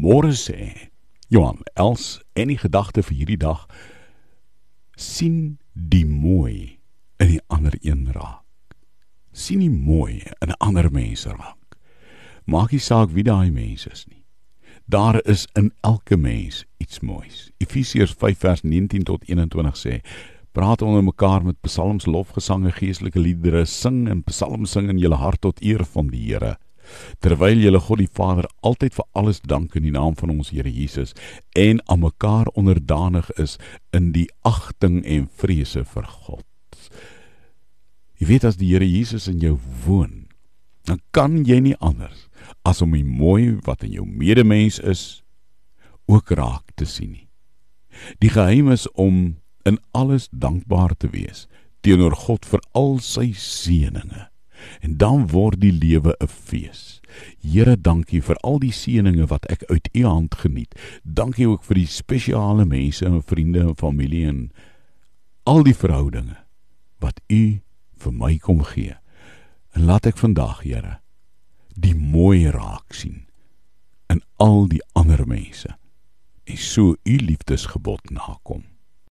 Môre sê Johan Els en die gedagte vir hierdie dag sien die mooi in die ander een raak. sien die mooi in ander mense raak. Maak nie saak wie daai mens is nie. Daar is in elke mens iets moois. Efesiërs 5 vers 19 tot 21 sê: Praat onder mekaar met psalms, lofgesange, geestelike liedere, sing en psalms sing in julle hart tot eer van die Here terwyl julle God die Vader altyd vir alles dank in die naam van ons Here Jesus en aan mekaar onderdanig is in die agting en vrese vir God. Jy weet as die Here Jesus in jou woon, dan kan jy nie anders as om die mooi wat in jou medemens is ook raak te sien nie. Die geheim is om in alles dankbaar te wees teenoor God vir al sy seënings en dan word die lewe 'n fees. Here, dankie vir al die seënings wat ek uit U hand geniet. Dankie ook vir die spesiale mense en vriende en familie en al die verhoudinge wat U vir my kom gee. En laat ek vandag, Here, die mooi raak sien in al die ander mense en so U liefdesgebod nakom.